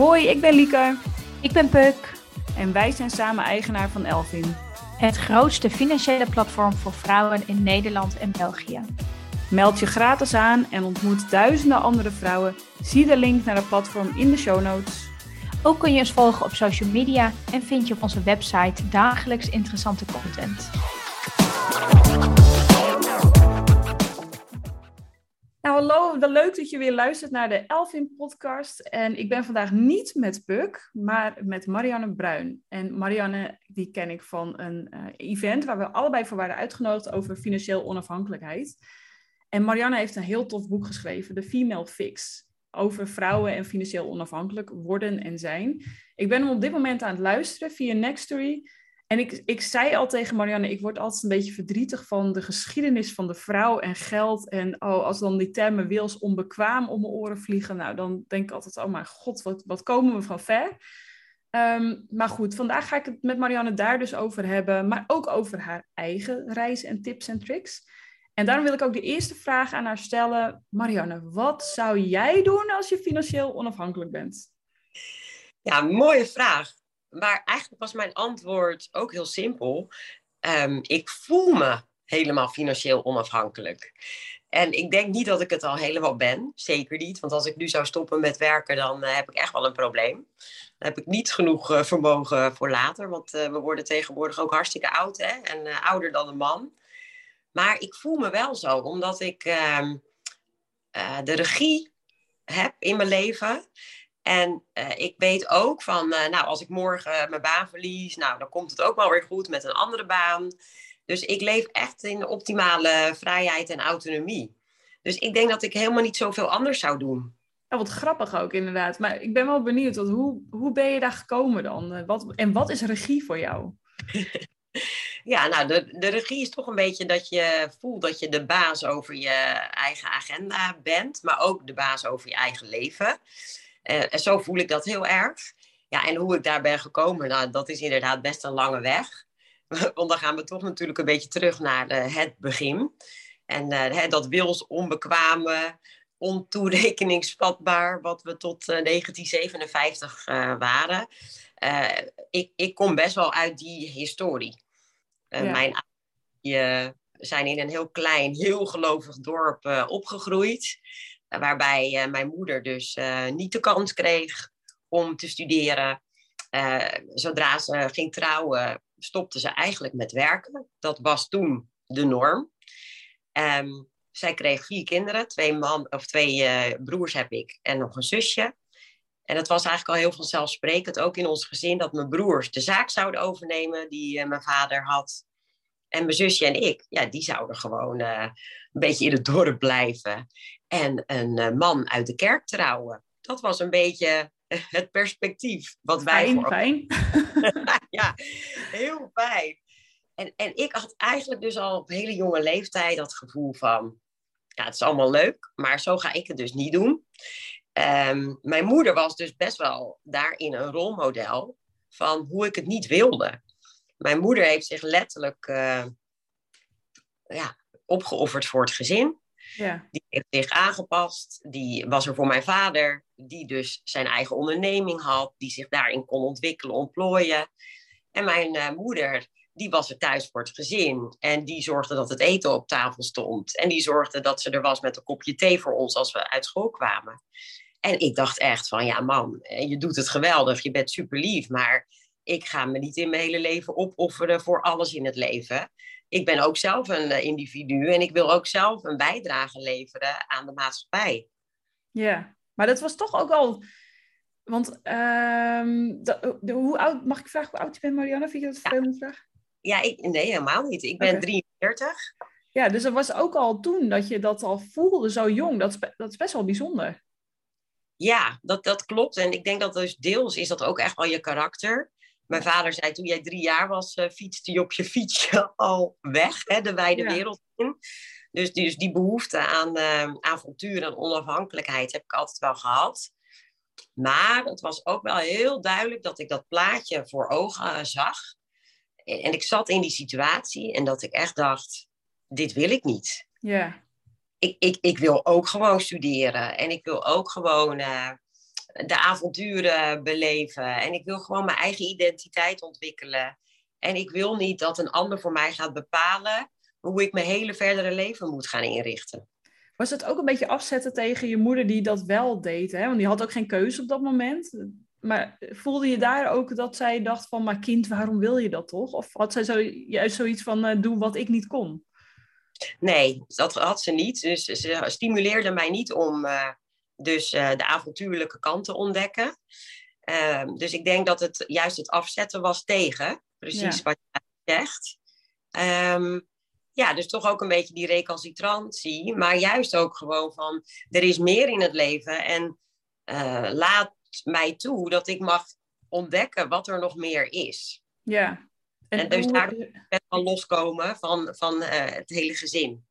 Hoi, ik ben Lieke. Ik ben Puk. En wij zijn samen eigenaar van Elvin. Het grootste financiële platform voor vrouwen in Nederland en België. Meld je gratis aan en ontmoet duizenden andere vrouwen. Zie de link naar het platform in de show notes. Ook kun je ons volgen op social media en vind je op onze website dagelijks interessante content. Hallo, wel leuk dat je weer luistert naar de Elvin podcast. En ik ben vandaag niet met Puk, maar met Marianne Bruin. En Marianne, die ken ik van een uh, event waar we allebei voor waren uitgenodigd over financieel onafhankelijkheid. En Marianne heeft een heel tof boek geschreven, The Female Fix, over vrouwen en financieel onafhankelijk worden en zijn. Ik ben hem op dit moment aan het luisteren via Nextory. En ik, ik zei al tegen Marianne, ik word altijd een beetje verdrietig van de geschiedenis van de vrouw en geld. En oh, als dan die termen wils onbekwaam om mijn oren vliegen, nou dan denk ik altijd, oh mijn god, wat, wat komen we van ver. Um, maar goed, vandaag ga ik het met Marianne daar dus over hebben, maar ook over haar eigen reis en tips en tricks. En daarom wil ik ook de eerste vraag aan haar stellen. Marianne, wat zou jij doen als je financieel onafhankelijk bent? Ja, mooie vraag. Maar eigenlijk was mijn antwoord ook heel simpel. Um, ik voel me helemaal financieel onafhankelijk. En ik denk niet dat ik het al helemaal ben. Zeker niet. Want als ik nu zou stoppen met werken, dan uh, heb ik echt wel een probleem. Dan heb ik niet genoeg uh, vermogen voor later. Want uh, we worden tegenwoordig ook hartstikke oud hè? en ouder dan een man. Maar ik voel me wel zo, omdat ik ehm, de regie heb in mijn leven. En uh, ik weet ook van, uh, nou, als ik morgen mijn baan verlies, nou, dan komt het ook wel weer goed met een andere baan. Dus ik leef echt in optimale vrijheid en autonomie. Dus ik denk dat ik helemaal niet zoveel anders zou doen. Ja, wat grappig ook inderdaad. Maar ik ben wel benieuwd, want hoe, hoe ben je daar gekomen dan? Wat, en wat is regie voor jou? ja, nou, de, de regie is toch een beetje dat je voelt dat je de baas over je eigen agenda bent, maar ook de baas over je eigen leven. Uh, en zo voel ik dat heel erg. Ja, en hoe ik daar ben gekomen, nou, dat is inderdaad best een lange weg. Want dan gaan we toch natuurlijk een beetje terug naar uh, het begin. En uh, dat wils onbekwame, ontoerekeningsvatbaar, wat we tot 1957 waren. ik, ik kom best wel uit die historie. Ja. Mijn ouders zijn in een heel klein, heel gelovig dorp opgegroeid waarbij uh, mijn moeder dus uh, niet de kans kreeg om te studeren. Uh, zodra ze ging trouwen, stopte ze eigenlijk met werken. Dat was toen de norm. Um, zij kreeg vier kinderen, twee, man, of twee broers heb ik en nog een zusje. En het was eigenlijk al heel vanzelfsprekend, ook in ons gezin, dat mijn broers de zaak zouden overnemen die mijn vader had. En mijn zusje en ik, ja, die zouden gewoon een beetje in het dorp blijven. En een uh, man uit de kerk trouwen. Dat was een beetje het perspectief wat wij fijn, voor... Fijn, ja, heel fijn. En, en ik had eigenlijk dus al op hele jonge leeftijd dat gevoel van... Ja, het is allemaal leuk, maar zo ga ik het dus niet doen. Um, mijn moeder was dus best wel daarin een rolmodel van hoe ik het niet wilde mijn moeder heeft zich letterlijk uh, ja, opgeofferd voor het gezin. Ja. Die heeft zich aangepast. Die was er voor mijn vader, die dus zijn eigen onderneming had, die zich daarin kon ontwikkelen, ontplooien. En mijn uh, moeder, die was er thuis voor het gezin. En die zorgde dat het eten op tafel stond. En die zorgde dat ze er was met een kopje thee voor ons als we uit school kwamen. En ik dacht echt van, ja man, je doet het geweldig, je bent super lief, maar ik ga me niet in mijn hele leven opofferen voor alles in het leven. Ik ben ook zelf een eh, individu en ik wil ook zelf een bijdrage leveren aan de maatschappij. Ja, maar dat was toch ook al. Want um, de, hoe oud, mag ik vragen hoe oud je bent, Marianne? Vind je dat een vervelende ja. vraag? Ja, ik, nee, helemaal niet. Ik ben okay. 43. Ja, dus er was ook al toen dat je dat al voelde, zo jong. Dat is, dat is best wel bijzonder. Ja, dat, dat klopt. En ik denk dat dus deels is dat ook echt wel je karakter. Mijn vader zei toen jij drie jaar was, uh, fietste je op je fietsje al weg, hè, de wijde ja. wereld in. Dus die, dus die behoefte aan uh, avontuur en onafhankelijkheid heb ik altijd wel gehad. Maar het was ook wel heel duidelijk dat ik dat plaatje voor ogen uh, zag. En, en, ik zat in die situatie en dat ik echt dacht, dit wil ik niet. Ja. Ik, ik, ik wil ook gewoon studeren en ik wil ook gewoon de avonturen beleven. En ik wil gewoon mijn eigen identiteit ontwikkelen. En ik wil niet dat een ander voor mij gaat bepalen hoe ik mijn hele verdere leven moet gaan inrichten. Was het ook een beetje afzetten tegen je moeder die dat wel deed? Hè? Want die had ook geen keuze op dat moment. Maar voelde je daar ook dat zij dacht van, maar kind, waarom wil je dat toch? Of had zij zo, juist zoiets van, uh, doe wat ik niet kon? Nee, dat had ze niet. Dus ze stimuleerde mij niet om uh, dus uh, de avontuurlijke kant te ontdekken. Ehm, dus ik denk dat het juist het afzetten was tegen. Precies ja. wat je zegt. Um, ja, dus toch ook een beetje die recalcitrantie. Maar juist ook gewoon van, er is meer in het leven. En uh, laat mij toe dat ik mag ontdekken wat er nog meer is. Ja. En, en dus hoe... daar best wel loskomen van, van uh, het hele gezin.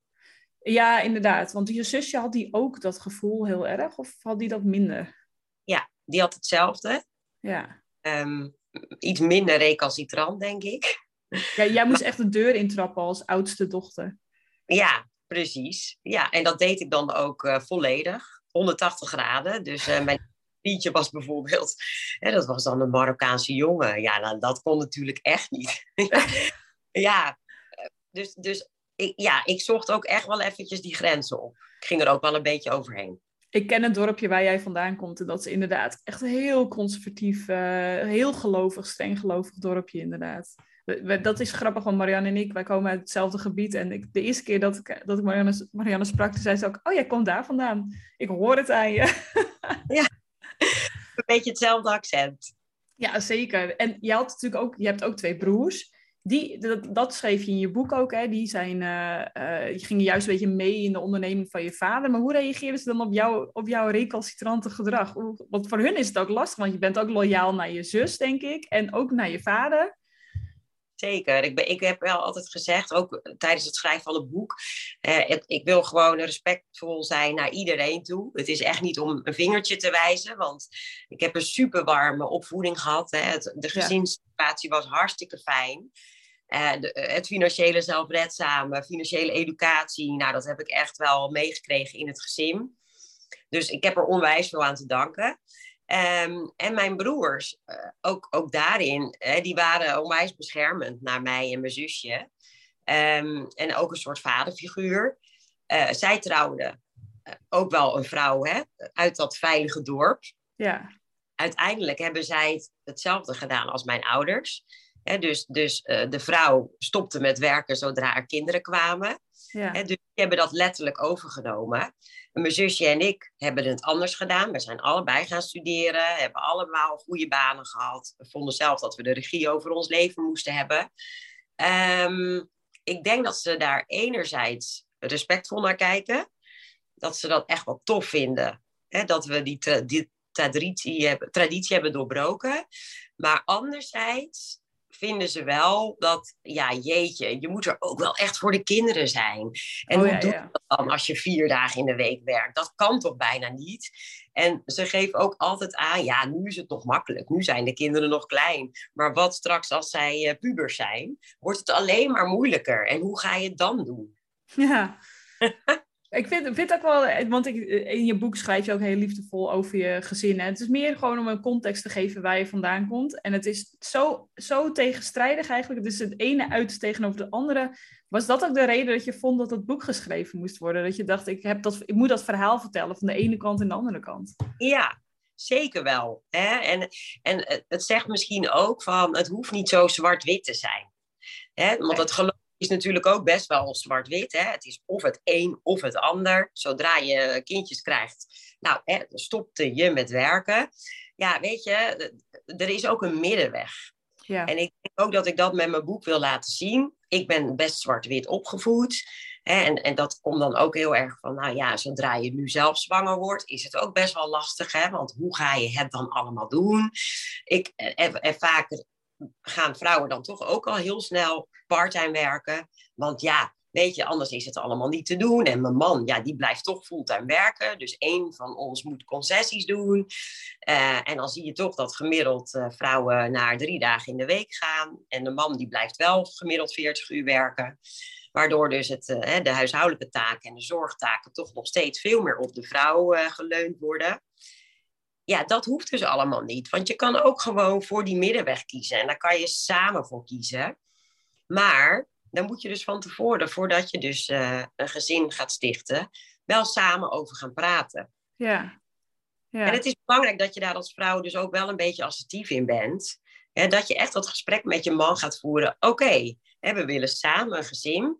Ja, inderdaad. Want je zusje had die ook dat gevoel heel erg? Of had die dat minder? Ja, die had hetzelfde. Ja. Um, iets minder recalcitrant, denk ik. Ja, jij moest echt de deur intrappen als oudste dochter. Ja, precies. Ja, en dat deed ik dan ook uh, volledig. 180 graden. Dus uh, mijn vriendje was bijvoorbeeld... Hè, dat was dan een Marokkaanse jongen. Ja, nou, dat kon natuurlijk echt niet. ja, dus, dus ik, ja, ik zocht ook echt wel eventjes die grenzen op. Ik ging er ook wel een beetje overheen. Ik ken het dorpje waar jij vandaan komt. En dat is inderdaad echt een heel conservatief, uh, heel gelovig, streng gelovig dorpje inderdaad. Dat is grappig, want Marianne en ik, wij komen uit hetzelfde gebied. En ik, de eerste keer dat ik, dat ik Marianne, Marianne sprak, zei ze ook... Oh, jij komt daar vandaan. Ik hoor het aan je. ja, een beetje hetzelfde accent. Ja, zeker. En je had natuurlijk ook, je hebt ook twee broers. Die, dat, dat schreef je in je boek ook. Hè? Die zijn, uh, uh, je ging juist een beetje mee in de onderneming van je vader. Maar hoe reageerden ze dan op, jou, op jouw recalcitrante gedrag? Want voor hun is het ook lastig, want je bent ook loyaal naar je zus, denk ik. En ook naar je vader. Zeker. Ik, ben, ik heb wel altijd gezegd, ook tijdens het schrijven van het boek, eh, het, ik wil gewoon respectvol zijn naar iedereen toe. Het is echt niet om een vingertje te wijzen, want ik heb een super warme opvoeding gehad. Hè. Het, de gezinssituatie was hartstikke fijn. Uh, de, het financiële zelfredzame, financiële educatie, nou dat heb ik echt wel meegekregen in het gezin. Dus ik heb er onwijs veel aan te danken. Um, en mijn broers, uh, ook, ook daarin, hè, die waren onwijs beschermend naar mij en mijn zusje. Um, en ook een soort vaderfiguur. Uh, zij trouwden ook wel een vrouw hè, uit dat veilige dorp. Ja. Uiteindelijk hebben zij het, hetzelfde gedaan als mijn ouders. Dus dus de vrouw stopte met werken zodra er kinderen kwamen. Ja. Dus die hebben dat letterlijk overgenomen. Mijn zusje en ik hebben het anders gedaan. We zijn allebei gaan studeren, hebben allemaal goede banen gehad. We vonden zelf dat we de regie over ons leven moesten hebben. Um, ik denk dat ze daar enerzijds respectvol naar kijken. Dat ze dat echt wel tof vinden. Dat we die, tra die traditie, hebben, traditie hebben doorbroken. Maar anderzijds vinden ze wel dat, ja, jeetje, je moet er ook wel echt voor de kinderen zijn. En Oh, hoe ja, doe ja. je dat dan als je vier dagen in de week werkt? Dat kan toch bijna niet? En ze geven ook altijd aan, ja, nu is het nog makkelijk. Nu zijn de kinderen nog klein. Maar wat straks als zij eh, pubers zijn, wordt het alleen maar moeilijker. En hoe ga je het dan doen? Ja. ik vind, vind ook wel, want ik, in je boek schrijf je ook heel liefdevol over je gezin. Hè? Het is meer gewoon om een context te geven waar je vandaan komt. En het is zo, zo tegenstrijdig eigenlijk. Het is het ene uiterst tegenover het andere. Was dat ook de reden dat je vond dat het boek geschreven moest worden? Dat je dacht, ik, heb dat, ik moet dat verhaal vertellen van de ene kant en de andere kant. Ja, zeker wel. Hè? En, en het- het zegt misschien ook van, het hoeft niet zo zwart-wit te zijn. Hè? Want het geloof is natuurlijk ook best wel zwart-wit. Het is of het een of het ander. Zodra je kindjes krijgt, nou, hè, stopte je met werken. Ja, weet je, er is ook een middenweg. Ja. En ik denk ook dat ik dat met mijn boek wil laten zien. Ik ben best zwart-wit opgevoed. Hè, en, en dat komt dan ook heel erg van, nou ja, zodra je nu zelf zwanger wordt, is het ook best wel lastig. Hè? Want hoe ga je het dan allemaal doen? Ik, en, en vaak gaan vrouwen dan toch ook al heel snel parttime werken. Want ja, weet je, anders is het allemaal niet te doen. En mijn man, ja, die blijft toch fulltime werken. Dus één van ons moet concessies doen. Eh, en dan zie je toch dat gemiddeld eh, vrouwen naar drie dagen in de week gaan. En de man die blijft wel gemiddeld 40 uur werken. Waardoor dus het, eh, de huishoudelijke taken en de zorgtaken toch nog steeds veel meer op de vrouw geleund worden. Ja, dat hoeft dus allemaal niet. Want je kan ook gewoon voor die middenweg kiezen. En daar kan je samen voor kiezen. Maar dan moet je dus van tevoren, voordat je dus eh, een gezin gaat stichten, wel samen over gaan praten. Ja. ja. En het is belangrijk dat je daar als vrouw dus ook wel een beetje assertief in bent. Hè, dat je echt dat gesprek met je man gaat voeren. Oké, we willen samen een gezin.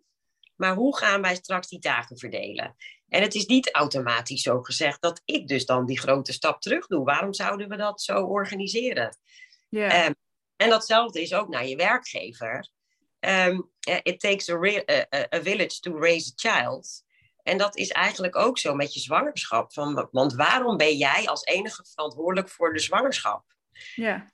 Maar hoe gaan wij straks die taken verdelen? En het is niet automatisch zo gezegd dat ik dus dan die grote stap terug doe. Waarom zouden we dat zo organiseren? Um, en datzelfde is ook naar je werkgever. Um, it takes a, a, a, village to raise a child. En dat is eigenlijk ook zo met je zwangerschap. Van, want waarom ben jij als enige verantwoordelijk voor de zwangerschap? Ja.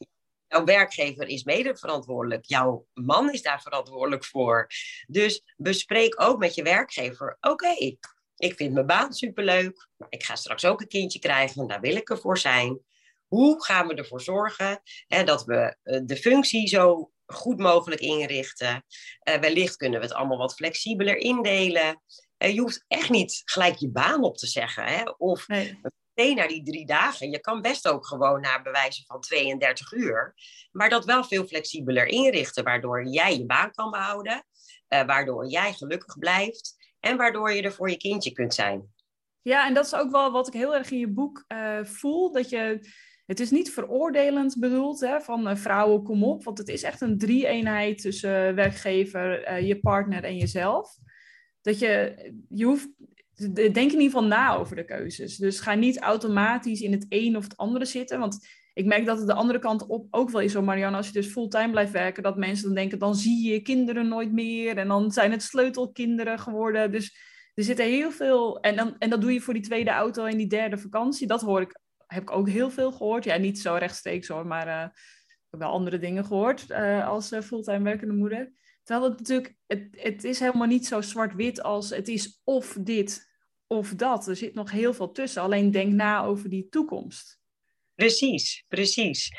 Jouw werkgever is mede verantwoordelijk. Jouw man is daar verantwoordelijk voor. Dus bespreek ook met je werkgever: oké, ik vind mijn baan superleuk, maar ik ga straks ook een kindje krijgen, daar wil ik ervoor zijn. Hoe gaan we ervoor zorgen hè, dat we eh, de functie zo goed mogelijk inrichten? Uh, wellicht kunnen we het allemaal wat flexibeler indelen. Uh, je hoeft echt niet gelijk je baan op te zeggen. Hè? Of nee. meteen naar die drie dagen. Je kan best ook gewoon naar bewijzen van 32 uur. Maar dat wel veel flexibeler inrichten. Waardoor jij je baan kan behouden. waardoor jij gelukkig blijft. En waardoor je er voor je kindje kunt zijn. Ja, en dat is ook wel wat ik heel erg in je boek uh, voel. Dat je, het is niet veroordelend bedoeld hè, van uh, vrouwen kom op. Want het is echt een drie-eenheid tussen uh, werkgever, je partner en jezelf. Dat je, je hoeft, denk in ieder geval na over de keuzes. Dus ga niet automatisch in het een of het andere zitten. Want ik merk dat het de andere kant op ook wel is Marianne. Als je dus fulltime blijft werken, dat mensen dan denken, dan zie je kinderen nooit meer. En dan zijn het sleutelkinderen geworden. Dus er zitten heel veel. En, dan, en dat doe je voor die tweede auto en die derde vakantie. Dat hoor ik, heb ik ook heel veel gehoord. Ja, niet zo rechtstreeks hoor, maar uh, ik heb wel andere dingen gehoord uh, als uh, fulltime werkende moeder. Terwijl het natuurlijk, het, het is helemaal niet zo zwart-wit als het is of dit of dat. Er zit nog heel veel tussen. Alleen denk na over die toekomst. Precies, precies.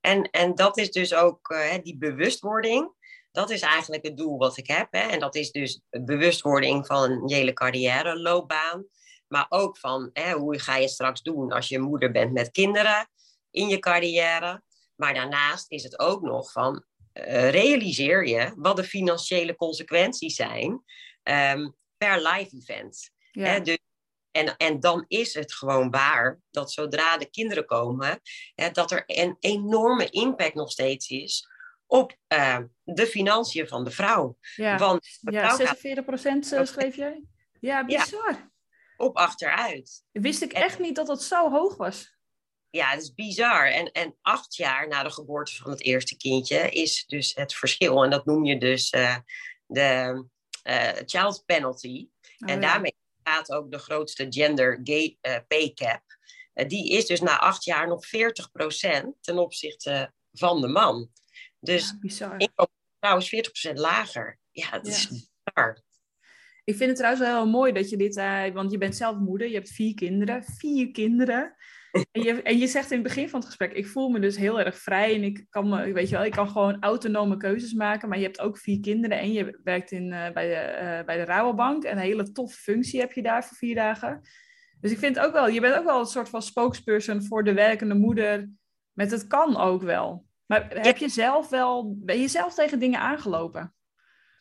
En, en dat is dus ook uh, die bewustwording. Dat is eigenlijk het doel wat ik heb. Hè? En dat is dus bewustwording van een hele carrière loopbaan. Maar ook van hè, hoe ga je straks doen als je moeder bent met kinderen in je carrière. Maar daarnaast is het ook nog van uh, realiseer je wat de financiële consequenties zijn um, per live event. Ja. Hè? Dus en, en dan is het gewoon waar dat zodra de kinderen komen, hè, dat er een enorme impact nog steeds is op uh, de financiën van de vrouw. Ja, Want ja 46 procent schreef jij? Ja, bizar. Ja, op achteruit. Wist ik echt niet dat het zo hoog was. Ja, het is bizar. En, en acht jaar na de geboorte van het eerste kindje is dus het verschil. En dat noem je dus uh, de child penalty. Oh, en ja. daarmee gaat ook de grootste gender gay, uh, pay cap. Uh, die is dus na acht jaar nog 40% ten opzichte van de man. Dus ja, bizar. inkomen is 40% lager. Ja, dat ja. is bizar. Ik vind het trouwens wel heel mooi dat je dit, uh, want je bent zelf moeder, je hebt vier kinderen, vier kinderen. En je, en je zegt in het begin van het gesprek, ik voel me dus heel erg vrij en ik kan, me, weet je wel, ik kan gewoon autonome keuzes maken. Maar je hebt ook vier kinderen en je werkt in, uh, bij, de, uh, bij de Rabobank. En een hele toffe functie heb je daar voor vier dagen. Dus ik vind ook wel, je bent ook wel een soort van spokesperson voor de werkende moeder. Met het kan ook wel. Maar heb je zelf wel, ben je zelf tegen dingen aangelopen?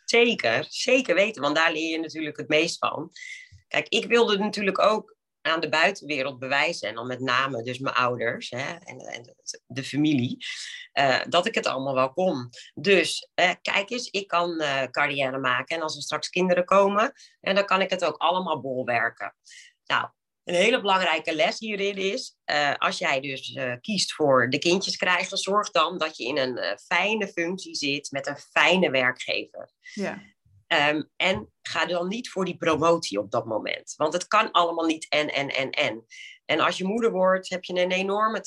Zeker, zeker weten, want daar leer je natuurlijk het meest van. Kijk, ik wilde natuurlijk ook aan de buitenwereld bewijzen, en dan met name dus mijn ouders hè, en, en de familie, uh, dat ik het allemaal wel kon. Dus uh, kijk eens, ik kan uh, carrière maken en als er straks kinderen komen, en dan kan ik het ook allemaal bolwerken. Nou, een hele belangrijke les hierin is, als jij dus kiest voor de kindjes krijgen, zorg dan dat je in een fijne functie zit met een fijne werkgever. Ja. Um, en ga dan niet voor die promotie op dat moment. Want het kan allemaal niet en, en, en, en. En als je moeder wordt, heb je een enorme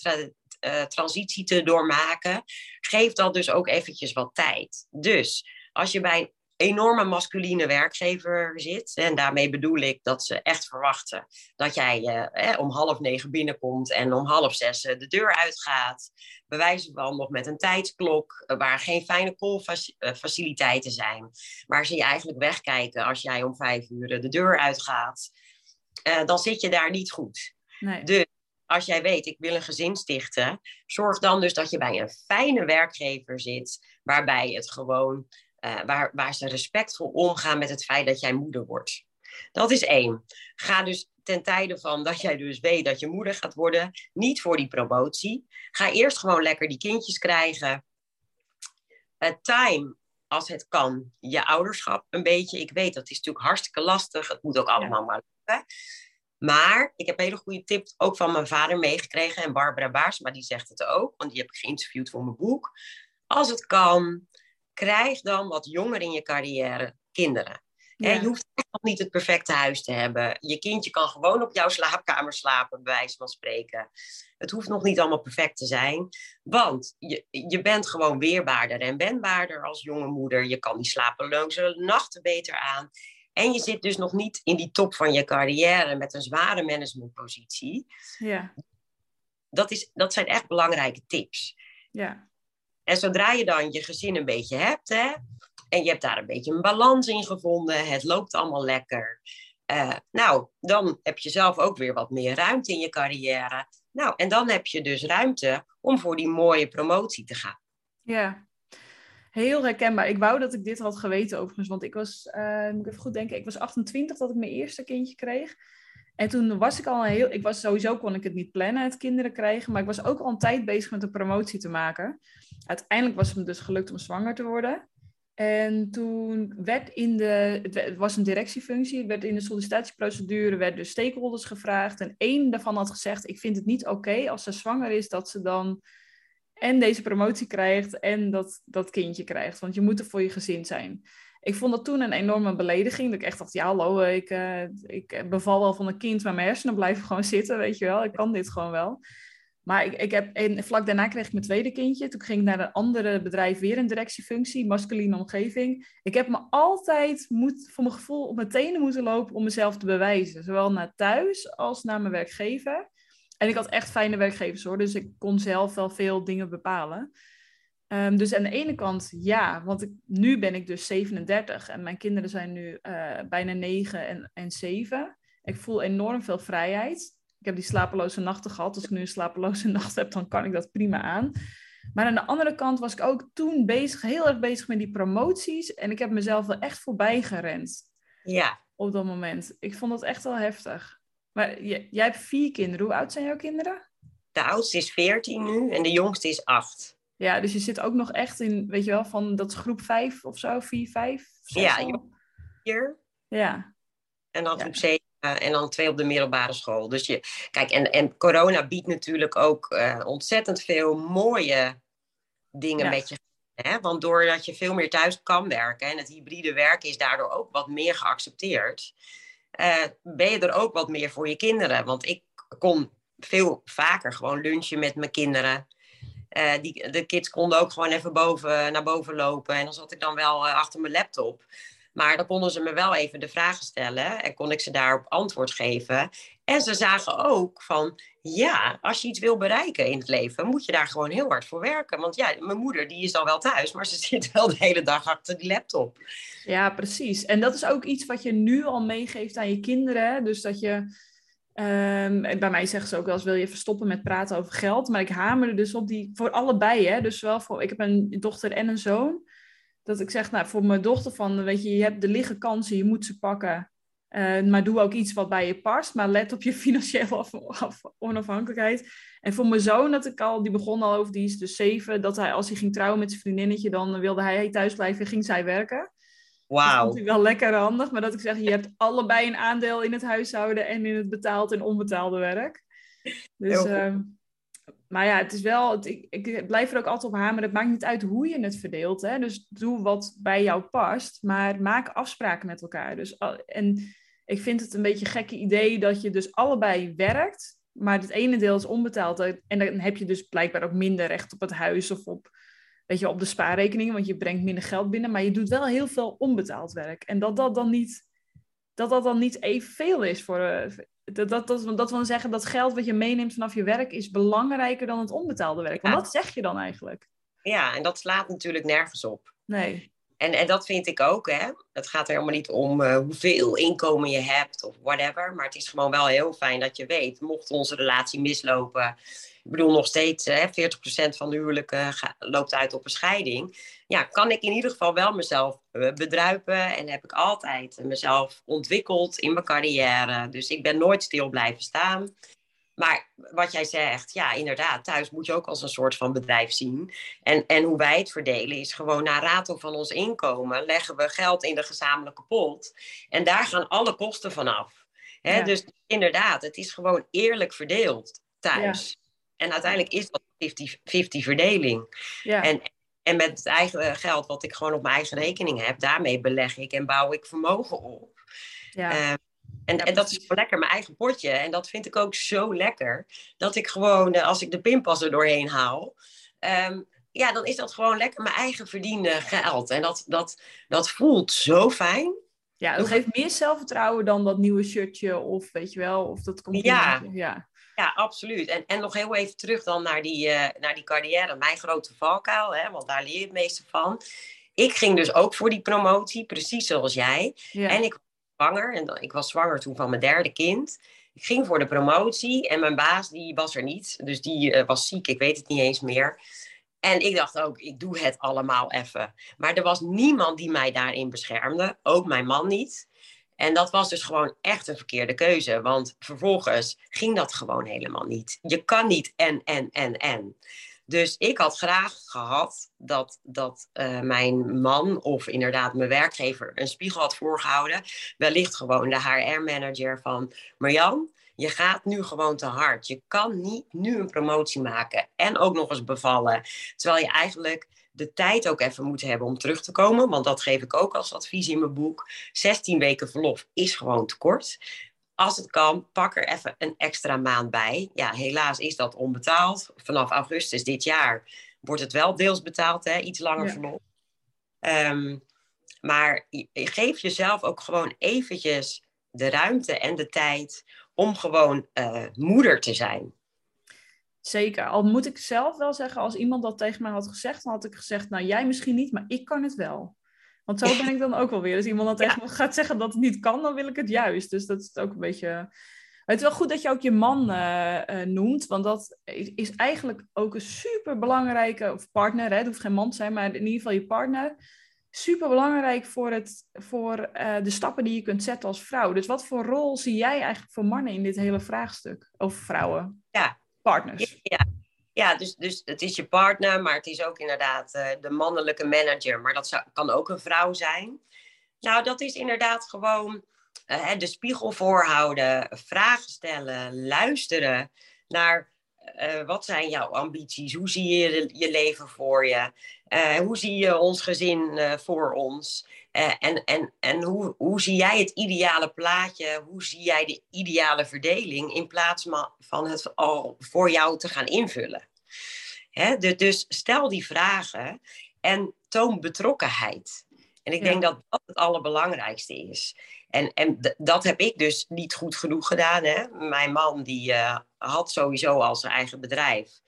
uh, transitie te doormaken. Geef dat dus ook eventjes wat tijd. Dus als je bij enorme masculine werkgever zit, en daarmee bedoel ik dat ze echt verwachten dat jij eh, om half negen binnenkomt en om half zes uh, de deur uitgaat. Bewijzen van nog met een tijdsklok, uh, waar geen fijne koolfaciliteiten zijn. Waar ze je eigenlijk wegkijken als jij om vijf uur de deur uitgaat. dan zit je daar niet goed. Nee. Dus als jij weet, ik wil een gezin stichten, zorg dan dus dat je bij een fijne werkgever zit, waarbij het gewoon, uh, waar, waar ze respectvol omgaan met het feit dat jij moeder wordt. Dat is één. Ga dus ten tijde van dat jij dus weet dat je moeder gaat worden, niet voor die promotie. Ga eerst gewoon lekker die kindjes krijgen. Uh, time, als het kan, je ouderschap een beetje. Ik weet, dat is natuurlijk hartstikke lastig. Het moet ook allemaal maar lukken. Maar ik heb een hele goede tip ook van mijn vader meegekregen. En Barbara Baarsma, die zegt het ook. Want die heb ik geïnterviewd voor mijn boek. Als het kan, krijg dan wat jonger in je carrière kinderen. Ja. je hoeft echt nog niet het perfecte huis te hebben. Je kindje kan gewoon op jouw slaapkamer slapen, bij wijze van spreken. Het hoeft nog niet allemaal perfect te zijn. Want je, je bent gewoon weerbaarder en wendbaarder als jonge moeder. Je kan die slapeloze nachten beter aan. En je zit dus nog niet in die top van je carrière met een zware managementpositie. Ja. Dat, is, dat zijn echt belangrijke tips. Ja. En zodra je dan je gezin een beetje hebt, hè, en je hebt daar een beetje een balans in gevonden, het loopt allemaal lekker. Uh, nou, dan heb je zelf ook weer wat meer ruimte in je carrière. Nou, en dan heb je dus ruimte om voor die mooie promotie te gaan. Ja, heel herkenbaar. Ik wou dat ik dit had geweten overigens, want ik was, uh, moet ik even goed denken, ik was 28 dat ik mijn eerste kindje kreeg. En toen was ik al een heel, ik was sowieso kon ik het niet plannen, het kinderen krijgen, maar ik was ook al een tijd bezig met een promotie te maken. Uiteindelijk was het me dus gelukt om zwanger te worden. En toen werd in de, het was een directiefunctie, werd in de sollicitatieprocedure, werden de stakeholders gevraagd. En één daarvan had gezegd, ik vind het niet oké als ze zwanger is, dat ze dan en deze promotie krijgt en dat, dat kindje krijgt. Want je moet er voor je gezin zijn. Ik vond dat toen een enorme belediging. Dat ik echt dacht, ja hallo, ik, uh, ik beval wel van een kind, maar mijn hersenen blijven gewoon zitten, weet je wel. Ik kan dit gewoon wel. Maar ik, ik heb, en vlak daarna kreeg ik mijn tweede kindje. Toen ging ik naar een andere bedrijf, weer een directiefunctie, masculine omgeving. Ik heb me altijd, moet, voor mijn gevoel, op mijn tenen moeten lopen om mezelf te bewijzen. Zowel naar thuis als naar mijn werkgever. En ik had echt fijne werkgevers hoor, dus ik kon zelf wel veel dingen bepalen. Um, dus aan de ene kant ja, want ik, nu ben ik dus 37 en mijn kinderen zijn nu uh, bijna 9 en, en 7. Ik voel enorm veel vrijheid. Ik heb die slapeloze nachten gehad. Als ik nu een slapeloze nacht heb, dan kan ik dat prima aan. Maar aan de andere kant was ik ook toen bezig, heel erg bezig met die promoties. En ik heb mezelf wel echt voorbij gerend. Ja. Op dat moment. Ik vond dat echt wel heftig. Maar jij, jij hebt vier kinderen. Hoe oud zijn jouw kinderen? De oudste is 14 nu en de jongste is 8. Ja, dus je zit ook nog echt in, weet je wel, van dat is groep 5 of zo, 4, 5? Ja, hier. Ja. En dan groep 7 en dan twee op de middelbare school. Dus je, kijk, en, en corona biedt natuurlijk ook uh, ontzettend veel mooie dingen ja. met je. Hè? Want doordat je veel meer thuis kan werken en het hybride werken is daardoor ook wat meer geaccepteerd, uh, ben je er ook wat meer voor je kinderen. Want ik kon veel vaker gewoon lunchen met mijn kinderen. Uh, die, de kids konden ook gewoon even boven, naar boven lopen. En dan zat ik dan wel achter mijn laptop. Maar dan konden ze me wel even de vragen stellen en kon ik ze daarop antwoord geven. En ze zagen ook van, ja, als je iets wil bereiken in het leven, moet je daar gewoon heel hard voor werken. Want ja, mijn moeder die is dan wel thuis, maar ze zit wel de hele dag achter die laptop. Ja, precies. En dat is ook iets wat je nu al meegeeft aan je kinderen. Dus dat je, um, bij mij zeggen ze ook wel eens, wil je verstoppen met praten over geld. Maar ik hamer er dus op die, voor allebei, hè. Dus wel voor, ik heb een dochter en een zoon dat ik zeg, nou, voor mijn dochter van, weet je, je hebt de liggen kansen, je moet ze pakken. Uh, maar doe ook iets wat bij je past. Maar let op je financiële af, af, onafhankelijkheid. En voor mijn zoon, dat ik al, die begon al over, die is dus zeven, dat hij als hij ging trouwen met zijn vriendinnetje, dan wilde hij thuis blijven en ging zij werken. Wauw. Dat is wel lekker handig. Maar dat ik zeg, je hebt allebei een aandeel in het huishouden en in het betaald en onbetaalde werk. Dus maar ja, het is wel, ik, ik, blijf er ook altijd op hameren. Het maakt niet uit hoe je het verdeelt. Hè? Dus doe wat bij jou past, maar maak afspraken met elkaar. Dus, en ik vind het een beetje een gekke idee dat je dus allebei werkt, maar het ene deel is onbetaald. En dan heb je dus blijkbaar ook minder recht op het huis of op, weet je, op de spaarrekening, want je brengt minder geld binnen, maar je doet wel heel veel onbetaald werk. En dat dat dan niet, dat dat dan niet evenveel is voor, eh, dat, dat, dat, dat wil zeggen dat geld wat je meeneemt vanaf je werk is belangrijker dan het onbetaalde werk. Want ja. dat zeg je dan eigenlijk. Ja, en dat slaat natuurlijk nergens op. Nee. En, en dat vind ik ook, hè. Het gaat er helemaal niet om uh, hoeveel inkomen je hebt of whatever. Maar het is gewoon wel heel fijn dat je weet, mocht onze relatie mislopen... Ik bedoel, nog steeds hè, 40% van de huwelijken loopt uit op een scheiding. Ja, kan ik in ieder geval wel mezelf eh, bedruipen. En heb ik altijd mezelf ontwikkeld in mijn carrière. Dus ik ben nooit stil blijven staan. Maar wat jij zegt, ja, inderdaad, thuis moet je ook als een soort van bedrijf zien. En, en hoe wij het verdelen is gewoon na rato van ons inkomen leggen we geld in de gezamenlijke pot. En daar gaan alle kosten vanaf. Hè? Dus inderdaad, het is gewoon eerlijk verdeeld thuis. En uiteindelijk is dat 50-50 verdeling. Ja. En, en met het eigen geld wat ik gewoon op mijn eigen rekening heb, daarmee beleg ik en bouw ik vermogen op. Ja. Ehm, en, en dat is gewoon lekker mijn eigen potje. En dat vind ik ook zo lekker. Dat ik gewoon, eh, als ik de pinpas er doorheen haal. Ehm, ja, dan is dat gewoon lekker mijn eigen verdiende geld. En dat, dat, dat voelt zo fijn. Ja, dat geeft meer zelfvertrouwen dan dat nieuwe shirtje of weet je wel, of dat komt. Ja. ja. Ja, absoluut. En, en nog heel even terug dan naar die, uh, naar die carrière. Mijn grote valkuil, hè, want daar leer je het meeste van. Ik ging dus ook voor die promotie, precies zoals jij. En ik zwanger. En ik was zwanger toen van mijn derde kind. Ik ging voor de promotie en mijn baas die was er niet. Dus die uh, was ziek, ik weet het niet eens meer. En ik dacht ook, ik doe het allemaal even. Maar er was niemand die mij daarin beschermde. Ook mijn man niet. En dat was dus gewoon echt een verkeerde keuze. Want vervolgens ging dat gewoon helemaal niet. Je kan niet en, en, en, en. Dus ik had graag gehad dat, dat uh, mijn man of inderdaad mijn werkgever een spiegel had voorgehouden. Wellicht gewoon de HR-manager van Marjan. Je gaat nu gewoon te hard. Je kan niet nu een promotie maken en ook nog eens bevallen. Terwijl je eigenlijk de tijd ook even moet hebben om terug te komen. Want dat geef ik ook als advies in mijn boek. 16 weken verlof is gewoon te kort als het kan, pak er even een extra maand bij. Ja, helaas is dat onbetaald. Vanaf augustus dit jaar wordt het wel deels betaald, hè? iets langer ja. verlof. Um, maar geef jezelf ook gewoon eventjes de ruimte en de tijd om gewoon uh, moeder te zijn. Zeker. Al moet ik zelf wel zeggen, als iemand dat tegen mij had gezegd, dan had ik gezegd, nou jij misschien niet, maar ik kan het wel. Want zo ben ik dan ook wel weer. Als iemand dan tegen me gaat zeggen dat het niet kan, dan wil ik het juist. Dus dat is ook een beetje... Het is wel goed dat je ook je man uh, uh, noemt, want dat is eigenlijk ook een super belangrijke, of partner, hè, het hoeft geen man te zijn, maar in ieder geval je partner, super belangrijk voor, het, voor uh, de stappen die je kunt zetten als vrouw. Dus wat voor rol zie jij eigenlijk voor mannen in dit hele vraagstuk over vrouwen? Ja. Partners. Ja, ja, dus, dus het is je partner, maar het is ook inderdaad uh, de mannelijke manager. Maar dat kan ook een vrouw zijn. Nou, dat is inderdaad gewoon uh, de spiegel voorhouden, vragen stellen, luisteren naar uh, wat zijn jouw ambities? Hoe zie je je leven voor je? hoe zie je ons gezin voor ons? En en, en hoe, hoe zie jij het ideale plaatje? Hoe zie jij de ideale verdeling in plaats van het al voor jou te gaan invullen? Hè? dus stel die vragen en toon betrokkenheid. En ik denk dat dat het allerbelangrijkste is. En, en dat heb ik dus niet goed genoeg gedaan. Hè? Mijn man die uh, had sowieso al zijn eigen bedrijf.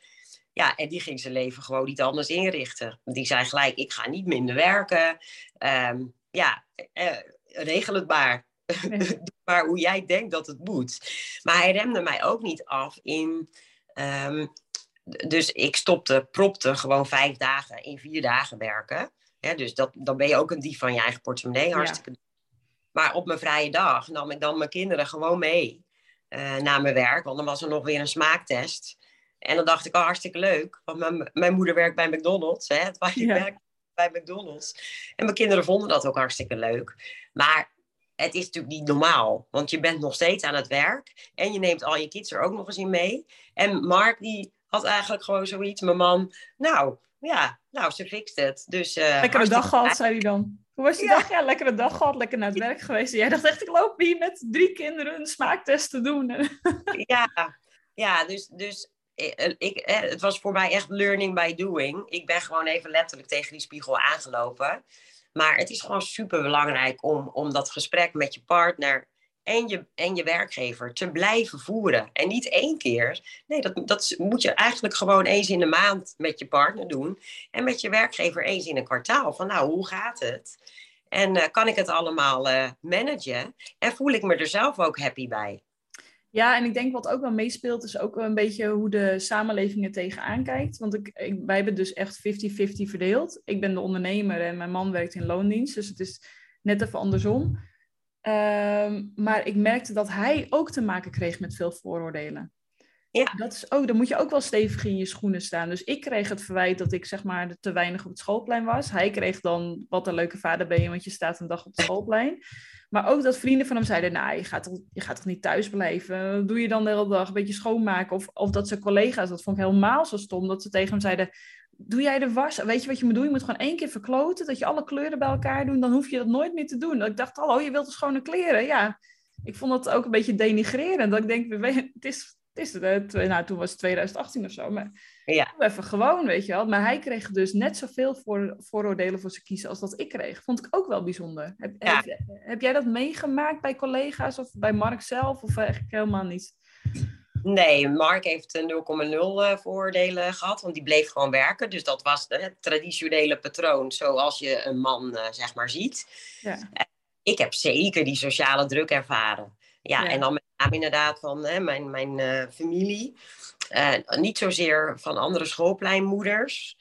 Ja, en die ging zijn leven gewoon niet anders inrichten. Die zei gelijk, ik ga niet minder werken. Um, ja, uh, regel het maar. Doe maar hoe jij denkt dat het moet. Maar hij remde mij ook niet af in... Um, dus ik stopte, propte gewoon vijf dagen in vier dagen werken. dus dat, dan ben je ook een dief van je eigen portemonnee. Hartstikke. Maar op mijn vrije dag nam ik dan mijn kinderen gewoon mee uh, naar mijn werk. Want dan was er nog weer een smaaktest. En dan dacht ik, oh, hartstikke leuk. Want mijn, mijn moeder werkt bij McDonald's. Hè, waar ja. werk bij McDonald's. En mijn kinderen vonden dat ook hartstikke leuk. Maar het is natuurlijk niet normaal. Want je bent nog steeds aan het werk. En je neemt al je kids er ook nog eens in mee. En Mark die had eigenlijk gewoon zoiets. Mijn man, nou ja, nou ze fixt het. Dus, uh, lekkere dag gehad, zei hij dan. Hoe was je dag? Ja, lekkere dag gehad, lekker naar het werk geweest. Jij dacht echt, ik loop hier met drie kinderen een smaaktest te doen. ja, ja, dus, dus ik, eh, het was voor mij echt learning by doing. Ik ben gewoon even letterlijk tegen die spiegel aangelopen. Maar het is gewoon super belangrijk om, om dat gesprek met je partner en je, en je werkgever te blijven voeren. En niet één keer. Nee, dat, dat moet je eigenlijk gewoon eens in de maand met je partner doen. En met je werkgever eens in een kwartaal. Van nou, hoe gaat het? En eh, kan ik het allemaal managen? En voel ik me er zelf ook happy bij? Ja, en ik denk wat ook wel meespeelt, is ook een beetje hoe de samenleving er tegenaan kijkt. Want ik, ik, wij hebben dus echt 50-50 verdeeld. Ik ben de ondernemer en mijn man werkt in loondienst. Dus het is net even andersom. Ehm, maar ik merkte dat hij ook te maken kreeg met veel vooroordelen. Ja. Dat is ook, dan moet je ook wel stevig in je schoenen staan. Dus ik kreeg het verwijt dat ik zeg maar te weinig op het schoolplein was. Hij kreeg dan, wat een leuke vader ben je, want je staat een dag op het schoolplein. Maar ook dat vrienden van hem zeiden, nou, je gaat toch, je gaat toch niet thuis blijven? Doe je dan de hele dag een beetje schoonmaken? Of, of dat zijn collega's, dat vond ik helemaal zo stom, dat ze tegen hem zeiden, doe jij de was? Weet je wat je moet doen? Je moet gewoon één keer verkloten, dat je alle kleuren bij elkaar doet. Dan hoef je dat nooit meer te doen. Ik dacht, hallo, je wilt dus schone kleren. Ja, ik vond dat ook een beetje denigrerend. Dat ik denk, het is, het is nou, toen was het 2018 of zo. Maar ja. even gewoon, weet je wel. Maar hij kreeg dus net zoveel voor, vooroordelen voor zijn kiezen als dat ik kreeg. Vond ik ook wel bijzonder. Heb, heb, heb, jij dat meegemaakt bij collega's of bij Mark zelf? Of eigenlijk helemaal niet? Nee, Mark heeft 0,0 eh, voordelen gehad, want die bleef gewoon werken. Dus dat was het traditionele patroon zoals je een man uh, zeg maar ziet. Ja. ik heb zeker die sociale druk ervaren. Ja, en dan met name inderdaad van hè, mijn, mijn uh, familie. Niet zozeer van andere schoolpleinmoeders.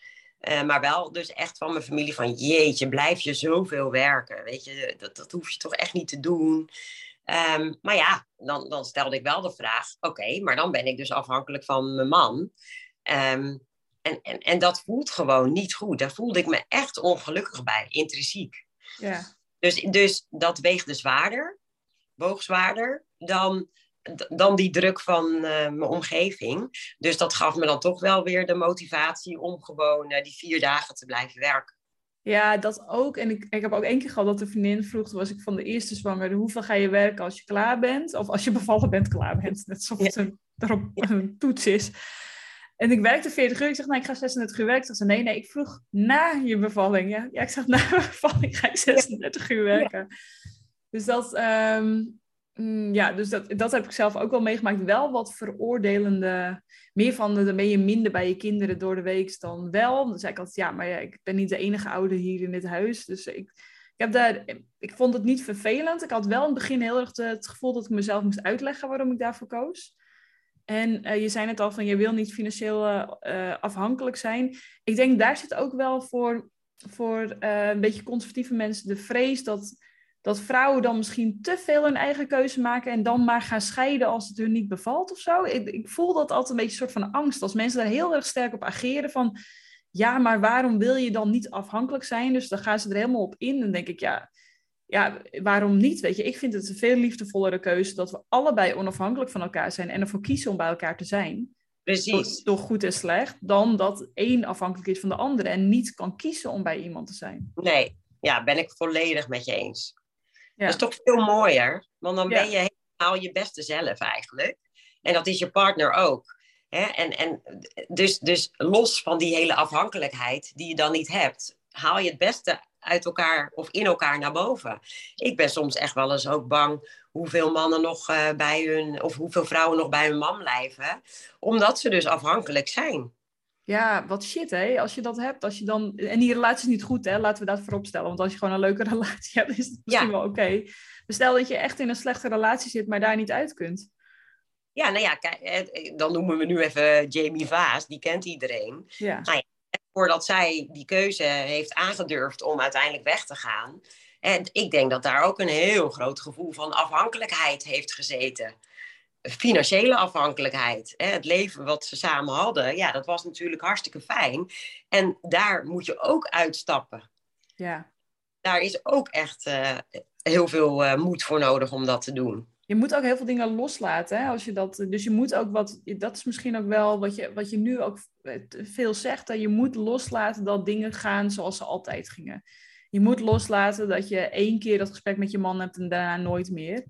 maar wel dus echt van mijn familie van jeetje, blijf je zoveel werken. Weet je, dat, dat hoef je toch echt niet te doen. Ehm, maar ja, dan, dan stelde ik wel de vraag: oké, maar dan ben ik dus afhankelijk van mijn man. Um, en, en, en dat voelt gewoon niet goed. Daar voelde ik me echt ongelukkig bij, intrinsiek. Ja. Dus, dus dat weegde zwaarder, woog zwaarder dan, dan die druk van uh, mijn omgeving. Dus dat gaf me dan toch wel weer de motivatie om gewoon uh, die vier dagen te blijven werken. Ja, dat ook. En ik, ik heb ook één keer gehad dat de vriendin vroeg, toen was ik van de eerste zwanger, hoeveel ga je werken als je klaar bent? Of als je bevallen bent, klaar bent. Net zoals ja. een, erop een toets is. En ik werkte 40 uur. Ik zeg, nee, ik ga 36 uur werken. Ze zei, nee, nee, ik vroeg na je bevalling. Ja, ja ik zeg, na mijn bevalling ga ik 36 uur werken. Dus dat, ehm, ja, dus dat, dat heb ik zelf ook wel meegemaakt. Wel wat veroordelende, meer van de, dan ben je minder bij je kinderen door de week dan wel. Dan zei ik altijd, ja, maar ja, ik ben niet de enige ouder hier in dit huis. Dus ik, ik, heb daar, ik vond het niet vervelend. Ik had wel in het begin heel erg het gevoel dat ik mezelf moest uitleggen waarom ik daarvoor koos. En uh, je zei net al van, je wil niet financieel uh, afhankelijk zijn. Ik denk, daar zit ook wel voor, voor een beetje conservatieve mensen de vrees dat dat vrouwen dan misschien te veel hun eigen keuze maken en dan maar gaan scheiden als het hun niet bevalt of zo. Ik, ik voel dat altijd een beetje een soort van angst. Als mensen daar heel erg sterk op ageren van, ja, maar waarom wil je dan niet afhankelijk zijn? Dus dan gaan ze er helemaal op in. Dan denk ik, ja, ja, waarom niet? Weet je, ik vind het een veel liefdevollere keuze dat we allebei onafhankelijk van elkaar zijn en ervoor kiezen om bij elkaar te zijn. Precies. Door, goed en slecht, dan dat één afhankelijk is van de andere en niet kan kiezen om bij iemand te zijn. Nee, ja, ben ik volledig met je eens. Dat is toch veel mooier, want dan ben je helemaal je beste zelf eigenlijk. En dat is je partner ook. Hè? En, en dus, dus los van die hele afhankelijkheid die je dan niet hebt, haal je het beste uit elkaar of in elkaar naar boven. Ik ben soms echt wel eens ook bang hoeveel mannen nog uh, bij hun, of hoeveel vrouwen nog bij hun man blijven, omdat ze dus afhankelijk zijn. Ja, wat shit hè, als je dat hebt. Als je dan... En die relatie is niet goed hè, laten we dat voorop stellen. Want als je gewoon een leuke relatie hebt, is het misschien wel oké. Okay. Stel dat je echt in een slechte relatie zit, maar daar niet uit kunt. Ja, nou ja, kijk, dan noemen we nu even Jamie Vaas, die kent iedereen. Ja. Nou ja, voordat zij die keuze heeft aangedurfd om uiteindelijk weg te gaan. En ik denk dat daar ook een heel groot gevoel van afhankelijkheid heeft gezeten financiële afhankelijkheid. Hè, het leven wat ze samen hadden, ja, dat was natuurlijk hartstikke fijn. En daar moet je ook uitstappen. Ja. Daar is ook echt uh, heel veel uh, moed voor nodig om dat te doen. Je moet ook heel veel dingen loslaten. Hè? Als je dat, dus je moet ook wat, dat is misschien ook wel wat je, wat je nu ook veel zegt, dat je moet loslaten dat dingen gaan zoals ze altijd gingen. Je moet loslaten dat je één keer dat gesprek met je man hebt en daarna nooit meer.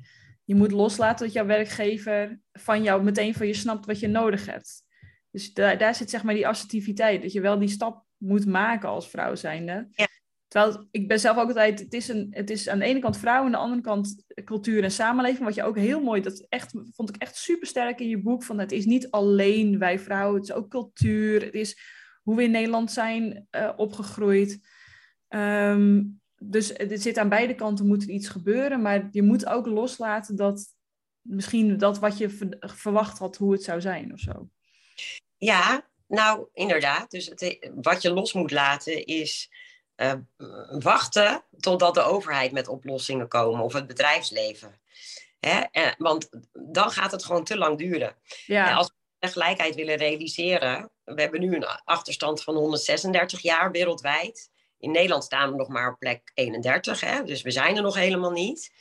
Je moet loslaten dat jouw werkgever van jou meteen van je snapt wat je nodig hebt. Dus daar, daar zit zeg maar die assertiviteit. Dat je wel die stap moet maken als vrouw zijnde. Ja. Terwijl ik ben zelf ook altijd, het is, een, het is aan de ene kant vrouw, aan de andere kant cultuur en samenleving. Wat je ook heel mooi, dat echt, vond ik echt super sterk in je boek. Van het is niet alleen wij vrouwen, het is ook cultuur. Het is hoe we in Nederland zijn uh, opgegroeid. Um, dus het zit aan beide kanten moet er iets gebeuren. Maar je moet ook loslaten dat misschien dat wat je verwacht had, hoe het zou zijn of zo. Ja, nou inderdaad. Dus het, wat je los moet laten is uh, wachten totdat de overheid met oplossingen komen of het bedrijfsleven. Hè? En, want dan gaat het gewoon te lang duren. Ja. als we gelijkheid willen realiseren, we hebben nu een achterstand van 136 jaar wereldwijd. In Nederland staan we nog maar op plek 31, hè? dus we zijn er nog helemaal niet.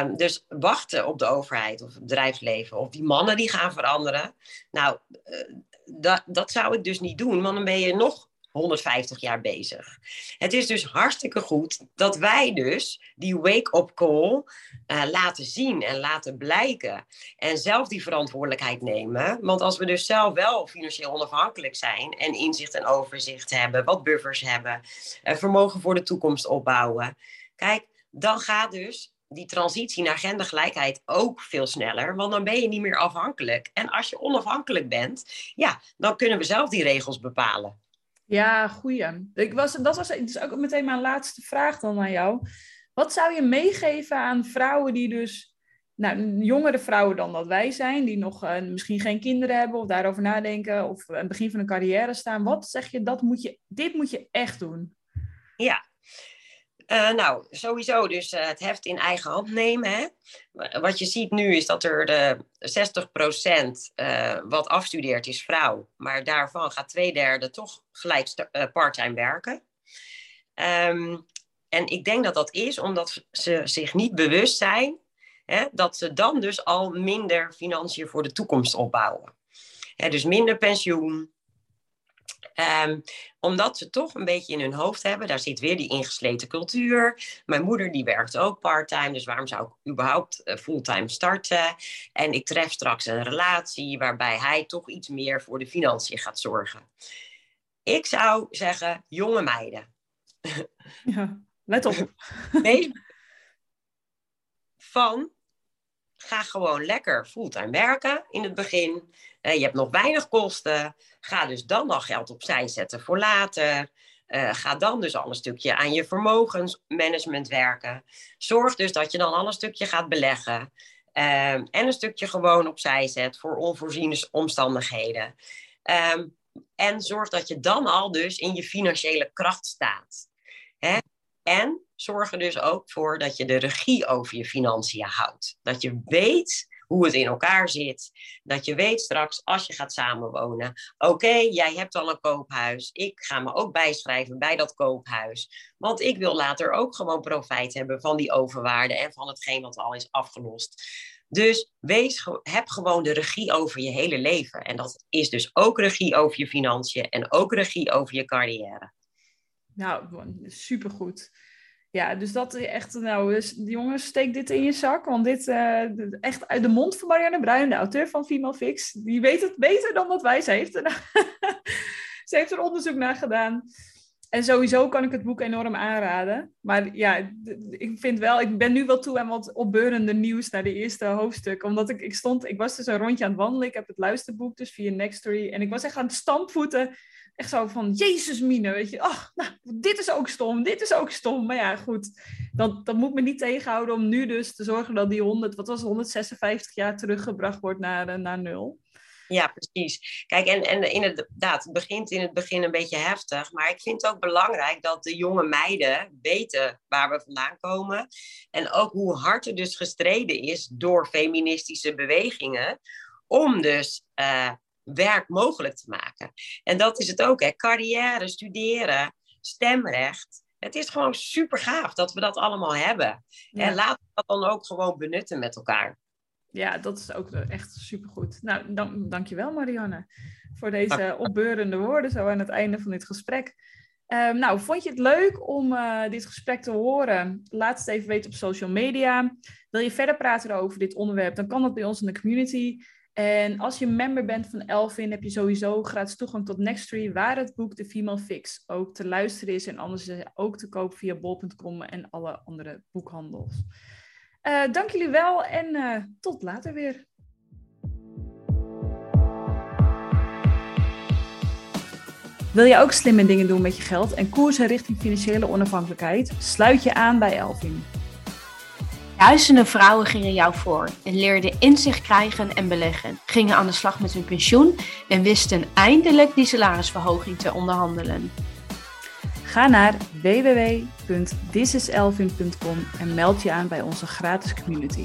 Um, dus wachten op de overheid of het bedrijfsleven of die mannen die gaan veranderen. Nou, dat, dat zou ik dus niet doen, want dan ben je nog 150 jaar bezig. Het is dus hartstikke goed dat wij dus die wake-up call uh, laten zien en laten blijken. En zelf die verantwoordelijkheid nemen. Want als we dus zelf wel financieel onafhankelijk zijn en inzicht en overzicht hebben, wat buffers hebben, uh, vermogen voor de toekomst opbouwen. Kijk, dan gaat dus die transitie naar gendergelijkheid ook veel sneller, want dan ben je niet meer afhankelijk. En als je onafhankelijk bent, ja, dan kunnen we zelf die regels bepalen. Ja, goeie. Ik was, dat was dus ook meteen mijn laatste vraag dan aan jou. Wat zou je meegeven aan vrouwen die dus, nou, jongere vrouwen dan dat wij zijn, die nog uh, misschien geen kinderen hebben of daarover nadenken of aan het begin van een carrière staan. Wat zeg je, dat moet je, dit moet je echt doen? Ja, uh, nou, sowieso dus uh, het heft in eigen hand nemen. Hè? Wat je ziet nu is dat er de 60% uh, wat afstudeert is vrouw. Maar daarvan gaat twee derde toch gelijk parttime werken. Um, en ik denk dat dat is omdat ze zich niet bewust zijn... Hè, dat ze dan dus al minder financiën voor de toekomst opbouwen. Hè, dus minder pensioen, Um, omdat ze toch een beetje in hun hoofd hebben, daar zit weer die ingesleten cultuur. Mijn moeder die werkt ook parttime, dus waarom zou ik überhaupt uh, fulltime starten? En ik tref straks een relatie waarbij hij toch iets meer voor de financiën gaat zorgen. Ik zou zeggen, jonge meiden. Ja, let op. Nee, van ga gewoon lekker fulltime werken in het begin. Uh, je hebt nog weinig kosten. Ga dus dan al geld opzij zetten voor later. Uh, ga dan dus al een stukje aan je vermogensmanagement werken. Zorg dus dat je dan al een stukje gaat beleggen. Uh, en een stukje gewoon opzij zet voor onvoorziene omstandigheden. Uh, en zorg dat je dan al dus in je financiële kracht staat. En zorg er dus ook voor dat je de regie over je financiën houdt. Dat je weet hoe het in elkaar zit. Dat je weet straks, als je gaat samenwonen, oké, jij hebt al een koophuis. Ik ga me ook bijschrijven bij dat koophuis. Want ik wil later ook gewoon profijt hebben van die overwaarde en van hetgeen wat al is afgelost. Dus wees, heb gewoon de regie over je hele leven. En dat is dus ook regie over je financiën en ook regie over je carrière. Nou, supergoed. Ja, dus dat is echt, nou, dus, jongens, steek dit in je zak. Want dit, uh, echt uit de mond van Marianne Bruin, de auteur van Female Fix, die weet het beter dan wat wij. Ze heeft er, ze heeft er onderzoek naar gedaan. En sowieso kan ik het boek enorm aanraden. Maar ja, ik vind wel, ik ben nu wel toe aan wat opbeurende nieuws naar de eerste hoofdstuk. Omdat ik, ik stond, ik was dus een rondje aan het wandelen. Ik heb het luisterboek dus via Nextory. En ik was echt aan het stampvoeten echt zo van, jezus mine, weet je. Ach, nou, dit is ook stom, dit is ook stom. Maar ja, goed, dat, dat moet me niet tegenhouden om nu dus te zorgen dat die 100, wat was 156 jaar teruggebracht wordt naar, eh, naar nul. Ja, precies. Kijk, en, en inderdaad, het begint in het begin een beetje heftig. Maar ik vind het ook belangrijk dat de jonge meiden weten waar we vandaan komen. En ook hoe hard er dus gestreden is door feministische bewegingen. Om dus uh, werk mogelijk te maken. En dat is het ook, hè. carrière, studeren, stemrecht. Het is gewoon super gaaf dat we dat allemaal hebben. En laten we dat dan ook gewoon benutten met elkaar. Ja, dat is ook echt supergoed. Nou, dan, dankjewel Marianne voor deze opbeurende woorden zo aan het einde van dit gesprek. Um, nou, vond je het leuk om uh, dit gesprek te horen? Laat het even weten op social media. Wil je verder praten over dit onderwerp, dan kan dat bij ons in de community. En als je member bent van Elvin, heb je sowieso gratis toegang tot Nextory, waar het boek The Female Fix ook te luisteren is en anders ook te koop via bol.com en alle andere boekhandels. Uh, dank jullie wel en uh, tot later weer. Wil je ook slimme dingen doen met je geld en koersen richting financiële onafhankelijkheid? Sluit je aan bij Elvin. Duizenden vrouwen gingen jou voor en leerden inzicht krijgen en beleggen, gingen aan de slag met hun pensioen en wisten eindelijk die salarisverhoging te onderhandelen. Ga naar www.thisiselvin.com en meld je aan bij onze gratis community.